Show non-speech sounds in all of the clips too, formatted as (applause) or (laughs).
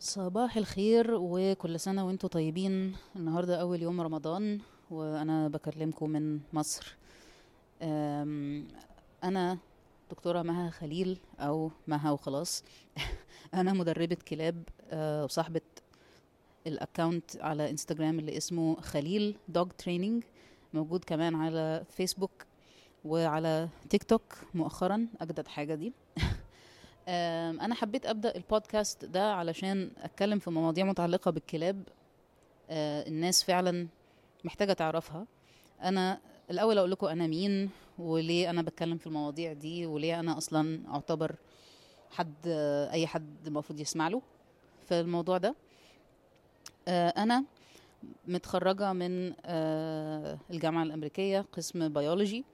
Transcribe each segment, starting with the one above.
صباح الخير وكل سنة وأنتم طيبين. النهاردة أول يوم رمضان وأنا بكلمكم من مصر. أنا دكتورة مها خليل أو مها وخلاص. (laughs) أنا مدربة كلاب أه، وصاحبة ال account على إنستجرام اللي اسمه خليل dog training موجود كمان على فيسبوك وعلى تيك توك مؤخرا أجدد حاجة دي. أنا حبيت أبدأ البودكاست ده علشان أتكلم في مواضيع متعلقة بالكلاب. أه، الناس فعلا محتاجة تعرفها. أنا الأول أقول لكم أنا مين وليه أنا بتكلم في المواضيع دي وليه أنا أصلا أعتبر حد أي حد المفروض يسمع له في الموضوع ده. أه، أنا متخرجة من أه، الجامعة الأمريكية قسم بيولوجي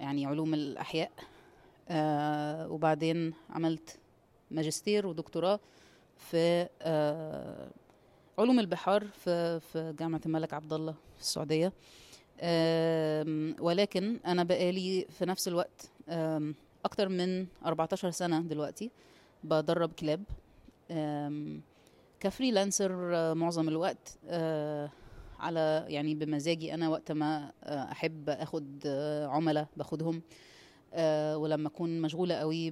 يعني علوم الأحياء. آه وبعدين عملت ماجستير ودكتوراه في آه علوم البحار في في جامعة الملك عبد الله في السعودية. آم، ولكن أنا بقالي في نفس الوقت آم، أكتر من 14 سنة دلوقتي بدرب كلاب. كفريلانسر معظم الوقت آه، على يعني بمزاجي أنا وقت ما أخد آه، عملاء باخدهم. آه، ولما أكون مشغولة قوي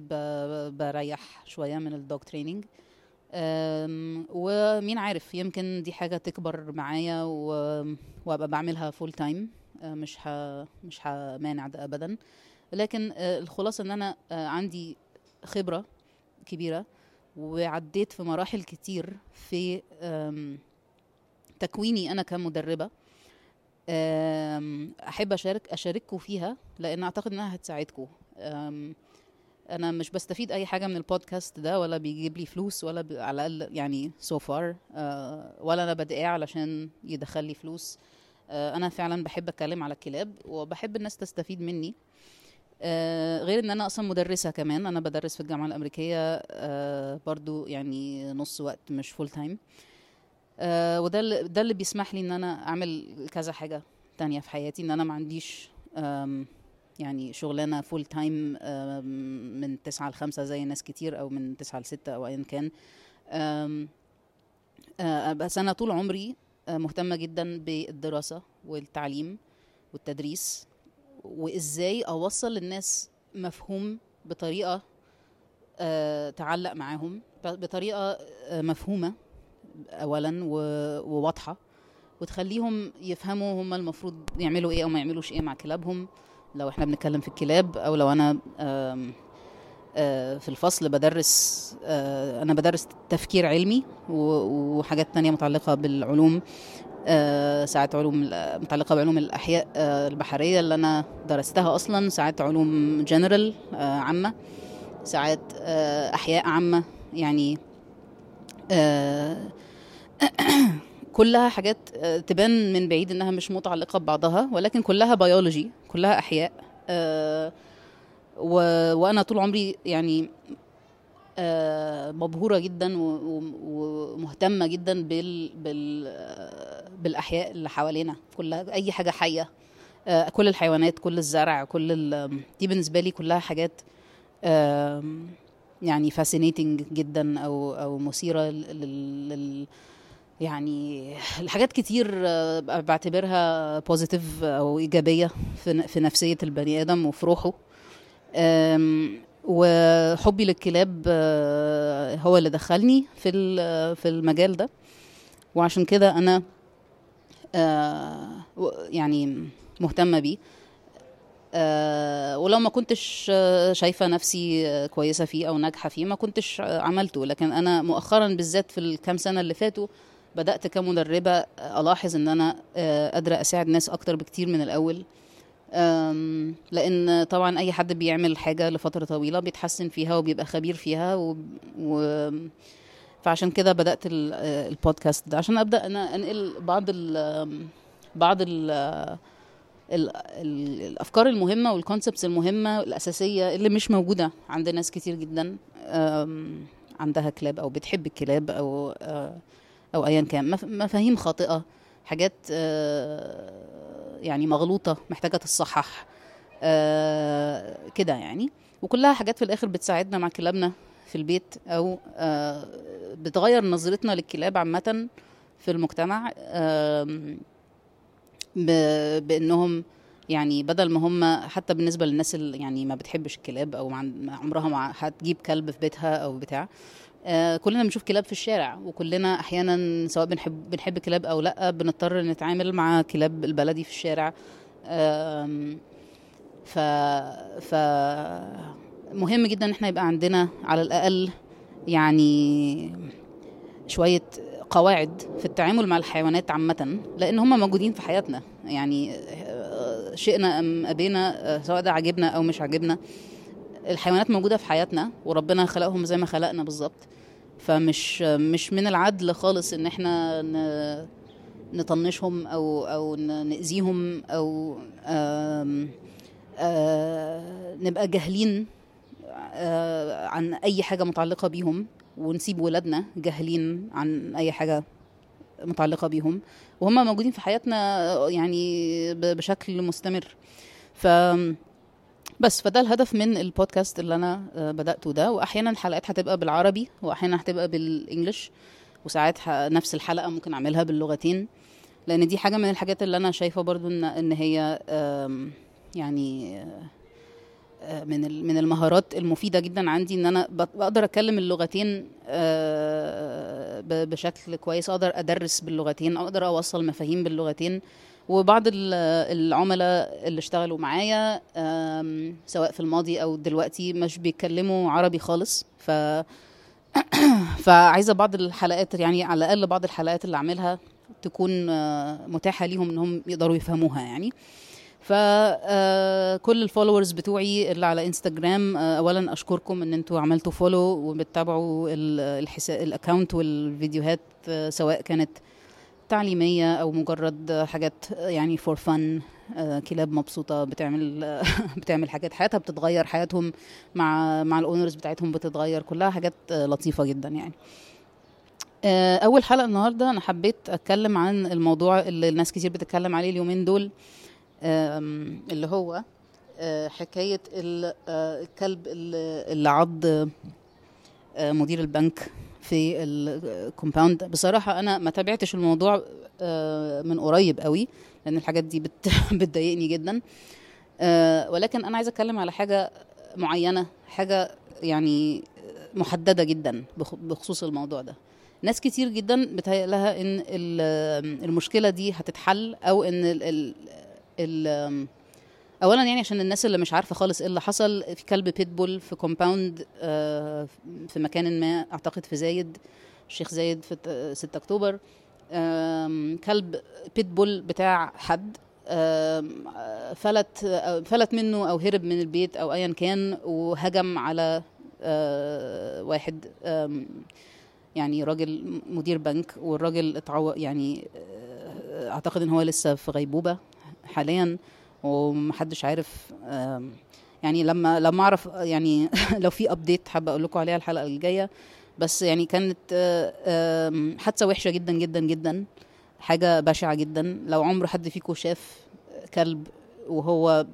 بريح شوية من ال dog training. ومين عارف يمكن دي حاجة تكبر معايا وأبقى بعملها full time مش ح مش همانع ده ابدا. لكن آه، الخلاصة إن أنا آه، عندي خبرة كبيرة وعديت في مراحل كتير في تكويني أنا كمدربة. أحب اشارك أشارككم فيها لأن أعتقد إنها هتساعدكم. أنا مش بستفيد أي حاجة من البودكاست ده ولا بيجيب لي فلوس ولا ب... على الأقل يعني so so far ولا أنا بدقاه علشان يدخل لي فلوس. آه، أنا فعلا بحب أتكلم على الكلاب وبحب الناس تستفيد مني. آه، غير إن أنا أصلا مدرسة كمان أنا بدرس في الجامعة الأمريكية آه، برضو يعني نص وقت مش full time وده اللي ده اللي بيسمح لي إن أنا أعمل كذا حاجة تانية في حياتي إن أنا ما عنديش يعني شغلانة full time من تسعة لخمسة زي ناس كتير أو من تسعة لستة أو ايا كان. آه، بس أنا طول عمري آه، مهتمة جدا بالدراسة والتعليم والتدريس. وإزاي أوصل للناس مفهوم بطريقة آه، تعلق معاهم بطريقة آه، مفهومة. اولا وواضحة وتخليهم يفهموا هم المفروض يعملوا إيه أو ما يعملوش إيه مع كلابهم. لو إحنا بنتكلم في الكلاب أو لو أنا آه، في الفصل بدرس آه، أنا بدرس تفكير علمي وحاجات تانية متعلقة بالعلوم آه، ساعات علوم متعلقة بعلوم الأحياء آه، البحرية اللي أنا درستها أصلا ساعات علوم جنرال عامة ساعات أحياء عامة يعني كلها حاجات آه، تبان من بعيد إنها مش متعلقة ببعضها ولكن كلها بيولوجي كلها أحياء آه، و... وأنا طول عمري يعني آه، مبهورة جدا و... ومهتمة جدا بال... بال... بالأحياء اللي حوالينا كلها أي حاجة حية كل الحيوانات كل الزرع كل ال... دي بالنسبة لي كلها حاجات يعني fascinating جدا أو أو مثيرة لل... لل... يعني الحاجات كتير آه، بعتبرها positive أو إيجابية في نفسية البني آدم وفي روحه. وحبي للكلاب آه، هو اللي دخلني في في المجال ده. وعشان كده أنا آه، يعني مهتمة بيه. ولو ما كنتش شايفة نفسي كويسة فيه أو ناجحة فيه ما كنتش عملته. لكن أنا مؤخرا بالذات في الكام سنة اللي فاتوا بدأت كمدربة آه، ألاحظ إن أنا آه، قادرة أساعد ناس أكتر بكتير من الأول. لأن طبعا أي حد بيعمل حاجة لفترة طويلة بيتحسن فيها وبيبقى خبير فيها و... و... فعشان كده بدأت ال- آه، البودكاست ده. عشان أبدأ أنا أنقل بعض ال... بعض ال... ال... ال... الأفكار المهمة والكونسبتس المهمة الاساسيه اللي مش موجودة عند ناس كتير جدا عندها كلاب أو بتحب الكلاب أو أو ايا كان. مف- مفاهيم خاطئة حاجات آه، يعني مغلوطة محتاجة تتصحح آه، كده يعني. وكلها حاجات في الآخر بتساعدنا مع كلابنا في البيت أو آه، بتغير نظرتنا للكلاب عامة في المجتمع بإنهم يعني بدل ما هم حتى بالنسبة للناس اللي يعني ما بتحبش الكلاب أو عمرها ما هتجيب كلب في بيتها أو بتاع آه، كلنا بنشوف كلاب في الشارع وكلنا أحيانا سواء بنحب بنحب كلاب أو لأ بنضطر نتعامل مع كلاب البلدي في الشارع. ف ف مهم جدا إن إحنا يبقى عندنا على الأقل يعني شوية قواعد في التعامل مع الحيوانات عامة لأن هم موجودين في حياتنا. يعني آه، شئنا أم أبينا آه، سواء ده عجبنا أو مش عجبنا الحيوانات موجودة في حياتنا وربنا خلقهم زي ما خلقنا بالظبط. فمش مش من العدل خالص إن إحنا نطنشهم أو أو نأذيهم أو نبقى جاهلين عن أي حاجة متعلقة بيهم ونسيب ولادنا جاهلين عن أي حاجة متعلقة بيهم. وهم موجودين في حياتنا يعني بشكل مستمر. ف بس فده الهدف من البودكاست اللي أنا آه، بدأته ده. وأحيانا الحلقات هتبقى بالعربي وأحيانا هتبقى بالانجلش وساعات نفس الحلقة ممكن أعملها باللغتين. لأن دي حاجة من الحاجات اللي أنا شايفة برضو إن إن هي يعني آه، من ال- من المهارات المفيدة جدا عندي إن أنا بق- بقدر أتكلم اللغتين آه، بشكل كويس أقدر أدرس باللغتين أقدر أوصل مفاهيم باللغتين. وبعض ال- العملاء اللي اشتغلوا معايا سواء في الماضي أو دلوقتي مش بيتكلموا عربي خالص. ف (clears throat) فعايزة بعض الحلقات يعني على الأقل بعض الحلقات اللي أعملها تكون آه، متاحة ليهم إنهم يقدروا يفهموها يعني. فكل ال followers بتوعي اللي على انستجرام آه، اولا أشكركم إن أنتوا عملتوا follow وبتتابعوا ال account والفيديوهات آه، سواء كانت تعليمية أو مجرد حاجات يعني for fun كلاب مبسوطة بتعمل (laughs) بتعمل حاجات. حياتها بتتغير حياتهم مع مع ال owners بتاعتهم بتتغير. كلها حاجات آه، لطيفة جدا يعني. آه، أول حلقة النهارده أنا حبيت أتكلم عن الموضوع اللي الناس كتير بتتكلم عليه اليومين دول اللي هو آه، حكاية ال- آه، الكلب اللي عض آه، مدير البنك في ال compound بصراحة أنا ما تابعتش الموضوع آه، من قريب قوي لأن الحاجات دي بت- (laughs) بتضايقني جدا. آه، ولكن أنا عايزة أتكلم على حاجة معينة حاجة يعني محددة جدا بخ- بخصوص الموضوع ده. ناس كتير جدا بتهيأ لها إن ال- المشكلة دي هتتحل أو إن ال ال ال اولا يعني عشان الناس اللي مش عارفة خالص إيه اللي حصل في كلب بيتبول في كومباوند آه، في مكان ما أعتقد في زايد الشيخ زايد في ت- 6 أكتوبر. آم، كلب pit bull بتاع حد آه، فلت آه، فلت منه أو هرب من البيت أو ايا كان وهجم على آه، واحد يعني راجل مدير بنك والراجل اتعو... يعني آه، أعتقد إن هو لسه في غيبوبة حاليا. ومحدش عارف يعني لما لما أعرف يعني (laughs) لو في update حابة أقول لكم عليها الحلقة الجاية. بس يعني كانت آه، حادثة وحشة جدا جدا جدا. حاجة بشعة جدا. لو عمر حد فيكم شاف كلب وهو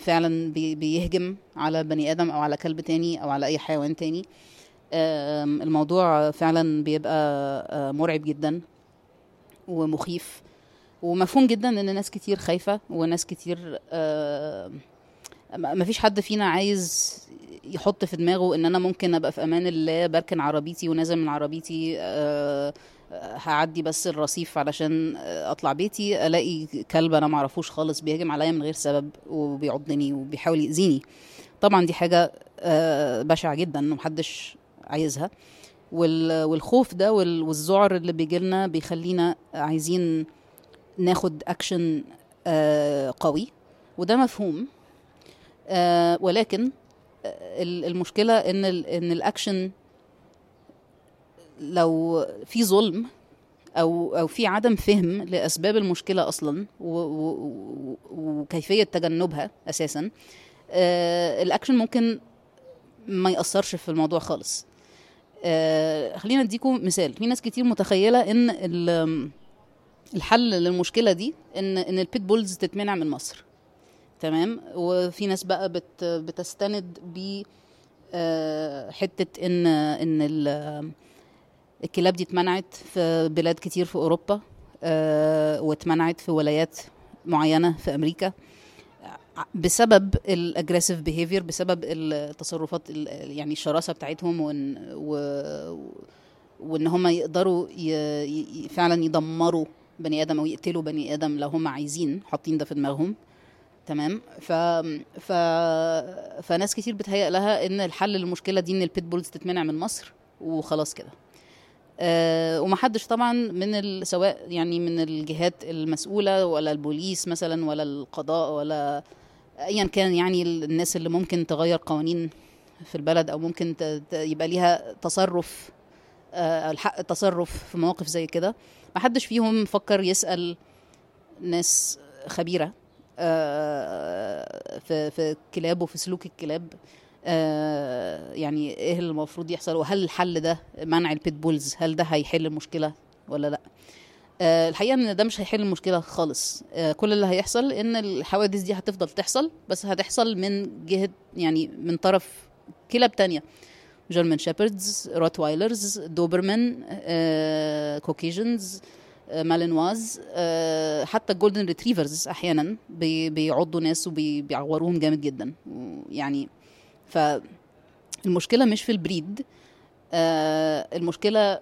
فعلا بي- بيهجم على بني آدم أو على كلب تاني أو على أي حيوان تاني الموضوع فعلا بيبقى آه، مرعب جدا ومخيف. ومفهوم جدا إن ناس كتير خايفة وناس كتير آه، ما فيش حد فينا عايز يحط في دماغه إن أنا ممكن أبقى في أمان الله بركن عربيتي ونازل من عربيتي آه، هعدي بس الرصيف علشان أطلع بيتي ألاقي كلب أنا معرفوش خالص بيهجم عليا من غير سبب وبيعضني وبيحاول يأذيني. طبعا دي حاجة آه، بشعة جدا ومحدش عايزها. وال- والخوف ده وال- والذعر اللي بيجيلنا بيخلينا عايزين ناخد اكشن آه، قوي وده مفهوم. آه، ولكن آه، ال- المشكلة إن إن الاكشن لو في ظلم أو أو في عدم فهم لأسباب المشكلة أصلا وكيفية تجنبها أساسا الاكشن ممكن ما يأثرش في الموضوع خالص. خلينا أديكم مثال. في ناس كتير متخيلة إن الحل للمشكلة دي ان إن ال pit bulls تتمنع من مصر تمام وفي ناس بقى بت بتستند ب آه، حتة ان إن ال الكلاب دي اتمنعت في بلاد كتير في أوروبا آه، واتمنعت في ولايات معينة في أمريكا بسبب ال aggressive behavior بسبب التصرفات ال- يعني الشراسة بتاعتهم وان و وإن هم يقدروا. ي... فعلا يدمروا بني آدم أو يقتلوا بني آدم لو هم عايزين حاطين ده في دماغهم. تمام؟ ف... ف... فناس كتير بتهيأ لها إن الحل للمشكلة دي إن البيت بولز تتمنع من مصر وخلاص كده. أه ومحدش طبعا من ال... سواء يعني من الجهات المسؤولة ولا البوليس مثلا ولا القضاء ولا ايا كان يعني الناس اللي ممكن تغير قوانين في البلد أو ممكن ت... يبقى ليها تصرف آه، الحق التصرف في مواقف زي كده. ما حدش فيهم فكر يسأل ناس خبيرة آه، في في الكلاب وفي سلوك الكلاب آه، يعني إيه اللي المفروض يحصل؟ وهل الحل ده منع البيت بولز هل ده هيحل المشكلة ولا لأ؟ آه، الحقيقة إن ده مش هيحل المشكلة خالص. كل اللي هيحصل إن الحوادث دي هتفضل تحصل بس هتحصل من جهة يعني من طرف كلاب تانية. German Shepherds Rottweilers Doberman آه، Corgis آه، مالينواز آه، حتى ال Golden Retrievers أحيانا بي- بيعضوا ناس وبيعوروهم جامد جدا. يعني فالمشكلة مش في ال breed آه، المشكلة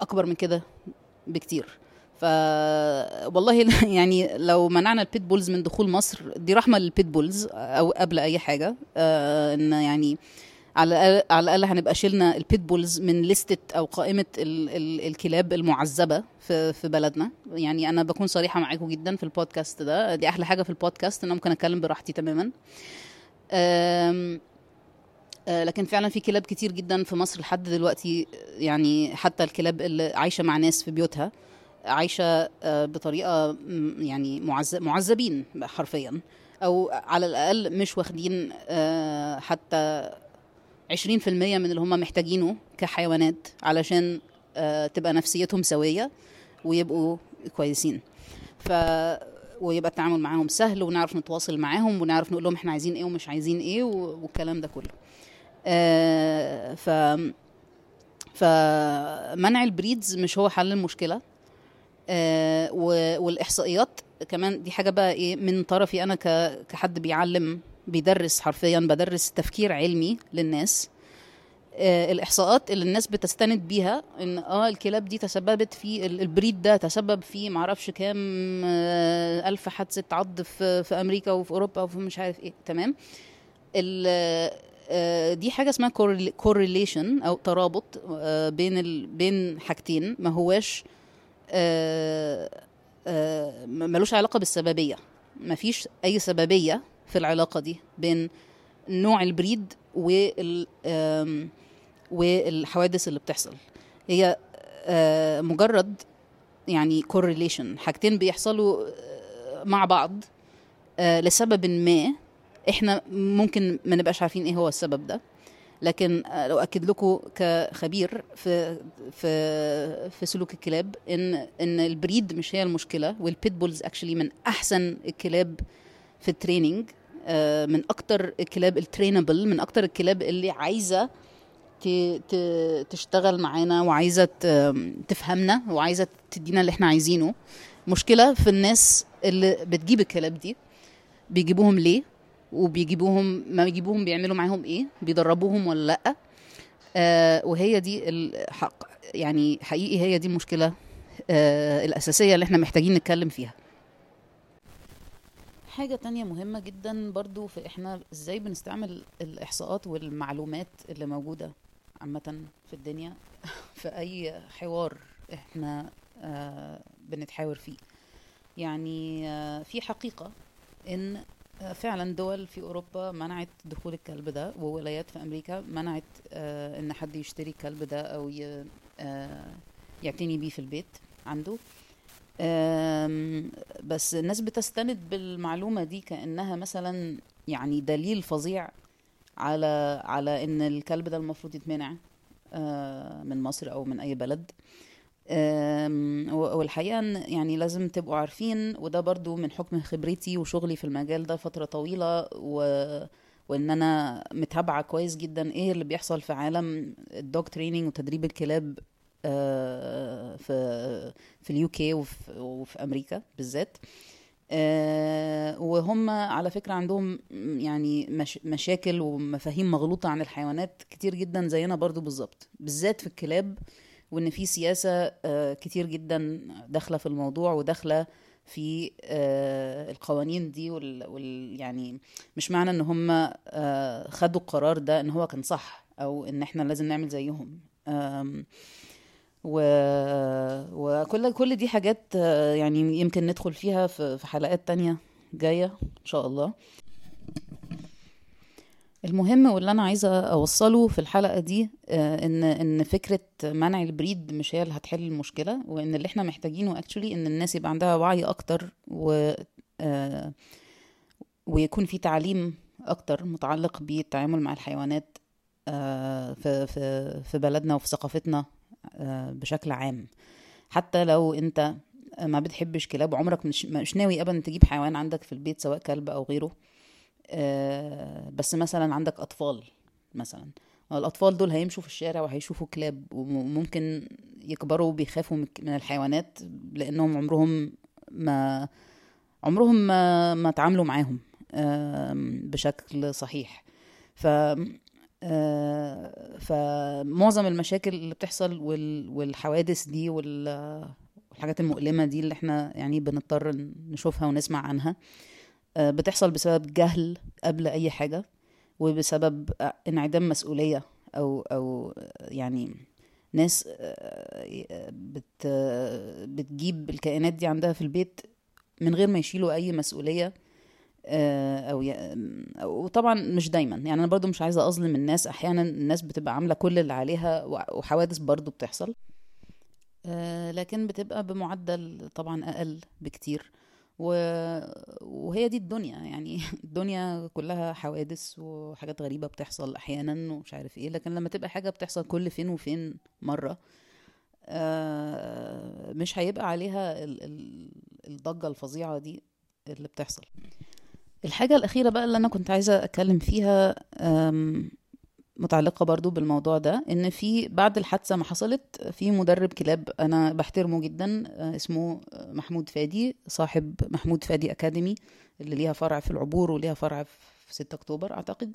أكبر من كده بكتير. ف والله (laughs) يعني لو منعنا ال pit bulls من دخول مصر دي رحمة لل pit bulls أو قبل أي حاجة آه إن يعني على الأقل على الأقل هنبقى شلنا ال pit bulls من لستة أو قائمة ال ال الكلاب المعذبة في في بلدنا. يعني أنا بكون صريحة معاكم جدا في البودكاست ده. دي أحلى حاجة في البودكاست إن أنا ممكن أتكلم براحتي تماما. أم آه، لكن فعلا في كلاب كتير جدا في مصر لحد دلوقتي يعني حتى الكلاب اللي عايشة مع ناس في بيوتها عايشة آه، بطريقة م- يعني معذب معذبين حرفيا. أو على الأقل مش واخدين آه، حتى 20% من اللي هم محتاجينه كحيوانات علشان آه، تبقى نفسيتهم سوية ويبقوا كويسين. ف ويبقى التعامل معاهم سهل ونعرف نتواصل معاهم ونعرف نقول لهم إحنا عايزين إيه ومش عايزين إيه والكلام ده كله. آه، ف فمنع البريدز مش هو حل المشكلة. آه، والإحصائيات كمان دي حاجة بقى إيه من طرفي أنا كحد بيعلم بيدرس حرفيا بدرس تفكير علمي للناس. آه، الإحصاءات اللي الناس بتستند بيها إن آه الكلاب دي تسببت في ال- البريد ده تسبب في معرفش كام آه، ألف حادثة عض في في أمريكا وفي أوروبا وفي مش عارف إيه. تمام؟ آه، دي حاجة اسمها correlation أو ترابط بين ال... بين حاجتين ما هواش ملوش علاقة بالسببية. ما فيش أي سببية في العلاقة دي بين نوع البريد وال والحوادث اللي بتحصل. هي آه، مجرد يعني correlation حاجتين بيحصلوا آه، مع بعض آه، لسبب ما إحنا ممكن ما نبقاش عارفين إيه هو السبب ده. لكن آه، لو أكد لكم كخبير في في في سلوك الكلاب إن إن ال breed مش هي المشكلة وال pit bulls actually من أحسن الكلاب في ال training آه، من أكتر الكلاب ال trainable من أكتر الكلاب اللي عايزة تشتغل معانا وعايزة تفهمنا وعايزة تدينا اللي إحنا عايزينه. مشكلة في الناس اللي بتجيب الكلاب دي بيجيبوهم ليه؟ وبيجيبوهم ما بيجيبوهم بيعملوا معاهم إيه؟ بيدربوهم ولا لأ؟ آه وهي دي الحق يعني حقيقي هي دي المشكلة آه الأساسية اللي إحنا محتاجين نتكلم فيها. حاجة تانية مهمة جدا برضو في إحنا إزاي بنستعمل الإحصاءات والمعلومات اللي موجودة عامة في الدنيا (laughs) في أي حوار إحنا آه بنتحاور فيه. يعني آه في حقيقة إن آه، فعلا دول في أوروبا منعت دخول الكلب ده وولايات في أمريكا منعت إن حد يشتري الكلب ده أو يعتني بيه في البيت عنده. بس الناس بتستند بالمعلومة دي كأنها مثلا يعني دليل فظيع على على إن الكلب ده المفروض يتمنع آه، من مصر أو من أي بلد. والحقيقة يعني لازم تبقوا عارفين وده برضو من حكم خبرتي وشغلي في المجال ده فترة طويلة و وإن أنا متابعة كويس جدا إيه اللي بيحصل في عالم ال dog training وتدريب الكلاب في في ال UK وفي, أمريكا بالذات. آه، وهم على فكرة عندهم يعني مش مشاكل ومفاهيم مغلوطة عن الحيوانات كتير جدا زينا برضو بالظبط. بالذات في الكلاب وإن في سياسة آه، كتير جدا داخلة في الموضوع وداخلة في آه، القوانين دي وال, وال يعني مش معنى إن هم آه، خدوا القرار ده إن هو كان صح أو إن إحنا لازم نعمل زيهم. و... وكل كل دي حاجات يعني يمكن ندخل فيها في حلقات تانية جاية إن شاء الله. المهم واللي أنا عايزة أوصله في الحلقة دي آه، إن إن فكرة منع البريد مش هي اللي هتحل المشكلة وإن اللي إحنا محتاجينه اكشولي إن الناس يبقى عندها وعي أكتر و آه، ويكون في تعليم أكتر متعلق بالتعامل مع الحيوانات آه، في في في بلدنا وفي ثقافتنا. بشكل عام. حتى لو انت ما بتحبش كلاب عمرك مش مش ناوي ابدا تجيب حيوان عندك في البيت سواء كلب أو غيره آه، بس مثلا عندك أطفال مثلا. الأطفال دول هيمشوا في الشارع وهيشوفوا كلاب وممكن يكبروا بيخافوا من الحيوانات لأنهم عمرهم ما عمرهم ما ما اتعاملوا معاهم بشكل صحيح. ف آه، فمعظم المشاكل اللي بتحصل وال- والحوادث دي وال- والحاجات المؤلمة دي اللي إحنا يعني بنضطر نشوفها ونسمع عنها آه، بتحصل بسبب جهل قبل أي حاجة وبسبب انعدام مسؤولية أو أو يعني ناس آه، بت بتجيب الكائنات دي عندها في البيت من غير ما يشيلوا أي مسؤولية آه، أو ي- وطبعا مش دايما. يعني أنا برضو مش عايزة أظلم الناس. أحيانا الناس بتبقى عاملة كل اللي عليها وحوادث برضو بتحصل. آه، لكن بتبقى بمعدل طبعا أقل بكتير. وهي دي الدنيا. يعني (laughs) الدنيا كلها حوادث وحاجات غريبة بتحصل أحيانا ومش عارف إيه. لكن لما تبقى حاجة بتحصل كل فين وفين مرة آه، مش هيبقى عليها ال- ال- الضجة الفظيعة دي اللي بتحصل. الحاجة الأخيرة بقى اللي أنا كنت عايزة أتكلم فيها متعلقة برضو بالموضوع ده إن في بعد الحادثة ما حصلت في مدرب كلاب أنا بحترمه جدا آه، اسمه محمود فادي صاحب محمود فادي أكاديمي اللي ليها فرع في العبور وليها فرع في 6 أكتوبر أعتقد.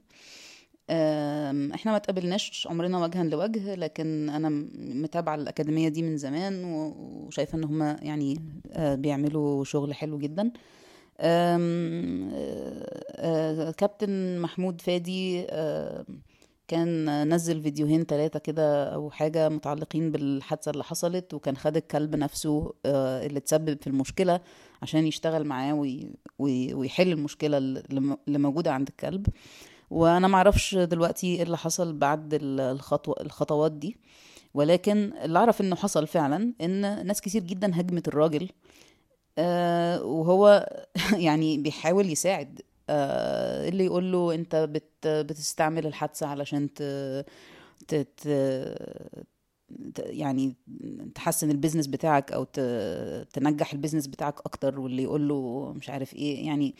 آم، إحنا ما تقابلناش عمرنا وجها لوجه لكن أنا م- متابعة الاكاديمية دي من زمان و- وشايفة إن هما يعني آه، بيعملوا شغل حلو جدا. كابتن محمود فادي كان نزل فيديوهين ثلاثة كده أو حاجة متعلقين بالحادثة اللي حصلت وكان خد الكلب نفسه آه، اللي تسبب في المشكلة عشان يشتغل معاه وي- وي- ويحل المشكلة اللي موجودة عند الكلب. وأنا معرفش دلوقتي إيه اللي حصل بعد ال- الخطوة الخطوات دي ولكن اللي أعرف إنه حصل فعلا إن ناس كتير جدا هجمت الراجل آه، وهو (laughs) يعني بيحاول يساعد آه، اللي يقول له انت بت بتستعمل الحادثة علشان ت ت يعني تحسن ال business بتاعك أو. تنجح ال business بتاعك أكتر واللي يقول له مش عارف إيه يعني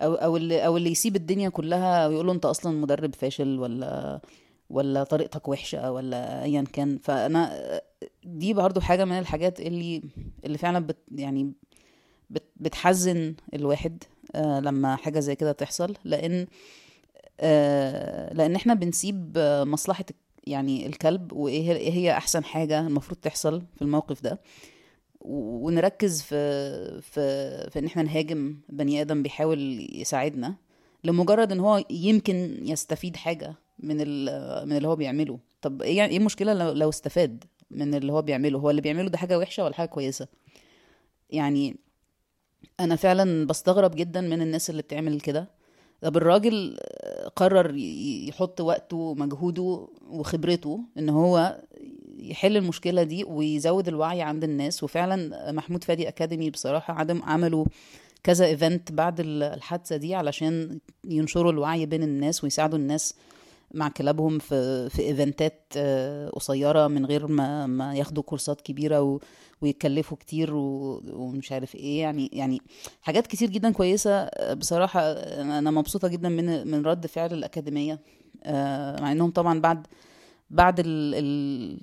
أو أو اللي أو اللي يسيب الدنيا كلها ويقول له انت أصلا مدرب فاشل ولا ولا طريقتك وحشة ولا ايا كان فأنا دي برضو حاجة من الحاجات اللي اللي فعلا بت يعني بتحزن الواحد آه لما حاجة زي كده تحصل لأن آه لأن إحنا بنسيب مصلحة يعني الكلب وإيه هي إيه هي أحسن حاجة المفروض تحصل في الموقف ده. ونركز في في في إن إحنا نهاجم بني آدم بيحاول يساعدنا لمجرد إن هو يمكن يستفيد حاجة من من اللي هو بيعمله. طب إيه يعني إيه المشكلة لو لو استفاد من اللي هو بيعمله؟ هو اللي بيعمله ده حاجة وحشة ولا حاجة كويسة؟ يعني أنا فعلا بستغرب جدا من الناس اللي بتعمل كده. طب الراجل قرر يحط وقته ومجهوده وخبرته إن هو يحل المشكلة دي ويزود الوعي عند الناس. وفعلا محمود فادي أكاديمي بصراحة عدم عملوا كذا event بعد ال- الحادثة دي علشان ينشروا الوعي بين الناس ويساعدوا الناس مع كلابهم في في events ات آه، قصيرة من غير ما ما ياخدوا كورسات كبيرة و ويتكلفوا كتير و- ومش عارف إيه. يعني يعني حاجات كتير جدا كويسة. آه، بصراحة آه، أنا مبسوطة جدا من من رد فعل الأكاديمية. آه، مع إنهم طبعا بعد بعد ال- ال-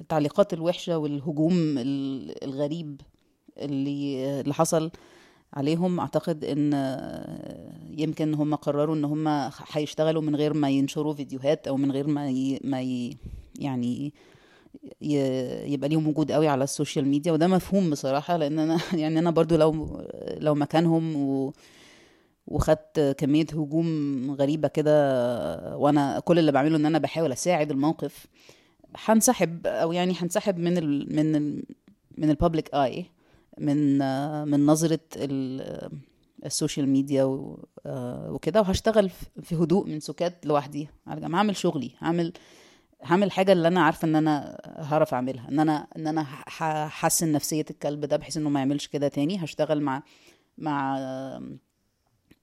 التعليقات الوحشة والهجوم ال- الغريب اللي اللي حصل عليهم أعتقد إن يمكن هم قرروا إن هم هيشتغلوا من غير ما ينشروا فيديوهات أو من غير ما ي... ما ي... يعني. يبقى ليهم وجود قوي على ال social media وده مفهوم بصراحة لأن أنا (laughs) يعني أنا برضو لو لو مكانهم و... وخدت كمية هجوم غريبة كده وأنا كل اللي بعمله إن أنا بحاول أساعد الموقف هنسحب أو يعني هنسحب من ال... من ال... من ال public eye من من نظرة ال- ال social media آه، وكده وهشتغل في هدوء من سكات لوحدي. على هعمل شغلي هعمل هعمل الحاجة اللي أنا عارفة إن أنا هعرف أعملها إن أنا إن أنا هحسن نفسية الكلب ده بحيث إنه ما يعملش كده تاني. هشتغل مع مع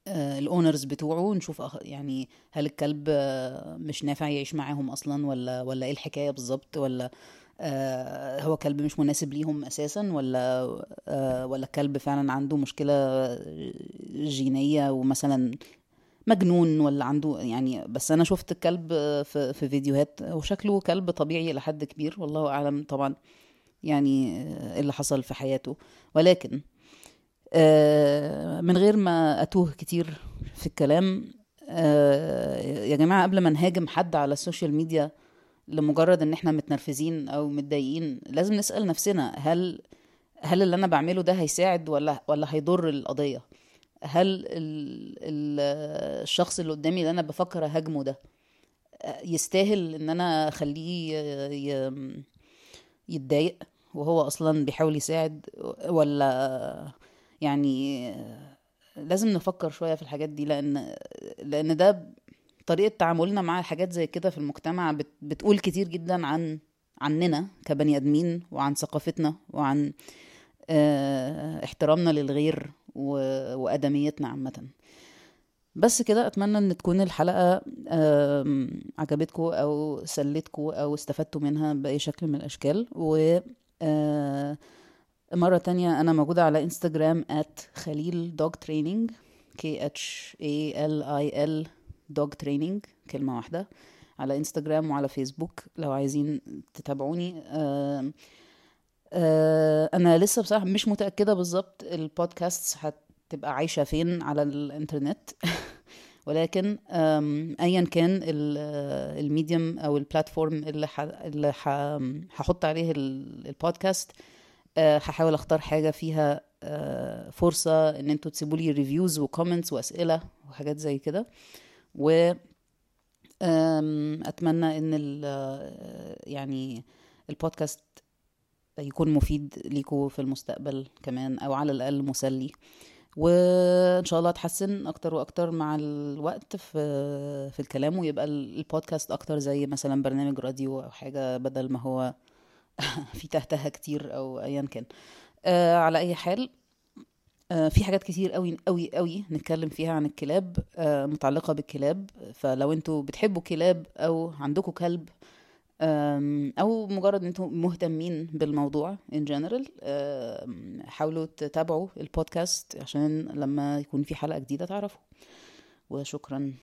ال owners بتوعه نشوف يعني هل الكلب آه، مش نافع يعيش معاهم أصلا ولا ولا إيه الحكاية بالظبط ولا آه، هو كلب مش مناسب ليهم أساسا ولا آه، ولا الكلب فعلا عنده مشكلة جينية ومثلا مجنون ولا عنده يعني بس أنا شفت الكلب في في فيديوهات وشكله كلب طبيعي لحد كبير والله أعلم طبعا يعني إيه اللي حصل في حياته. ولكن آه، من غير ما أتوه كتير في الكلام آه، يا جماعة قبل ما نهاجم حد على السوشيال ميديا لمجرد إن إحنا متنرفزين أو متضايقين لازم نسأل نفسنا هل هل اللي أنا بعمله ده هيساعد ولا ولا هيضر القضية؟ هل ال ال الشخص اللي قدامي اللي أنا بفكر أهاجمه ده يستاهل إن أنا أخليه ي- يتضايق وهو أصلا بيحاول يساعد ولا يعني لازم نفكر شوية في الحاجات دي؟ لأن لأن ده طريقة تعاملنا مع حاجات زي كده في المجتمع بت بتقول كتير جدا عن عننا كبني آدمين وعن ثقافتنا وعن آه، احترامنا للغير وأدميتنا عامة. بس كده أتمنى إن تكون الحلقة آم، عجبتكم أو سلتكم أو استفدتوا منها بأي شكل من الأشكال. و آه، مرة تانية أنا موجودة على انستجرام at خليل دوج تريننج k h a l i l dog training كلمة واحدة على انستجرام وعلى فيسبوك لو عايزين تتابعوني آه، أنا لسه بصراحة مش متأكدة بالظبط البودكاست هتبقى عايشة فين على الإنترنت (laughs) ولكن ايا كان ال- ال medium أو ال platform اللي. اللي. هحط عليه ال- البودكاست أه، هحاول أختار حاجة فيها أه، فرصة إن أنتوا تسيبوا لي reviews و comments وأسئلة وحاجات زي كده و أتمنى إن ال... يعني البودكاست يكون مفيد ليكوا في المستقبل كمان أو على الأقل مسلي. وإن شاء الله أتحسن أكتر وأكتر مع الوقت في في الكلام ويبقى ال- البودكاست أكتر زي مثلا برنامج راديو أو حاجة بدل ما هو (laughs) في تهتها كتير أو ايا كان. آه على أي حال آه في حاجات كتير قوي قوي قوي نتكلم فيها عن الكلاب آه متعلقة بالكلاب. فلو أنتوا بتحبوا كلاب أو عندكم كلب أو مجرد ان أنتم مهتمين بالموضوع general أم، حاولوا تتابعوا البودكاست عشان لما يكون في حلقة جديدة تعرفوا. وشكرا.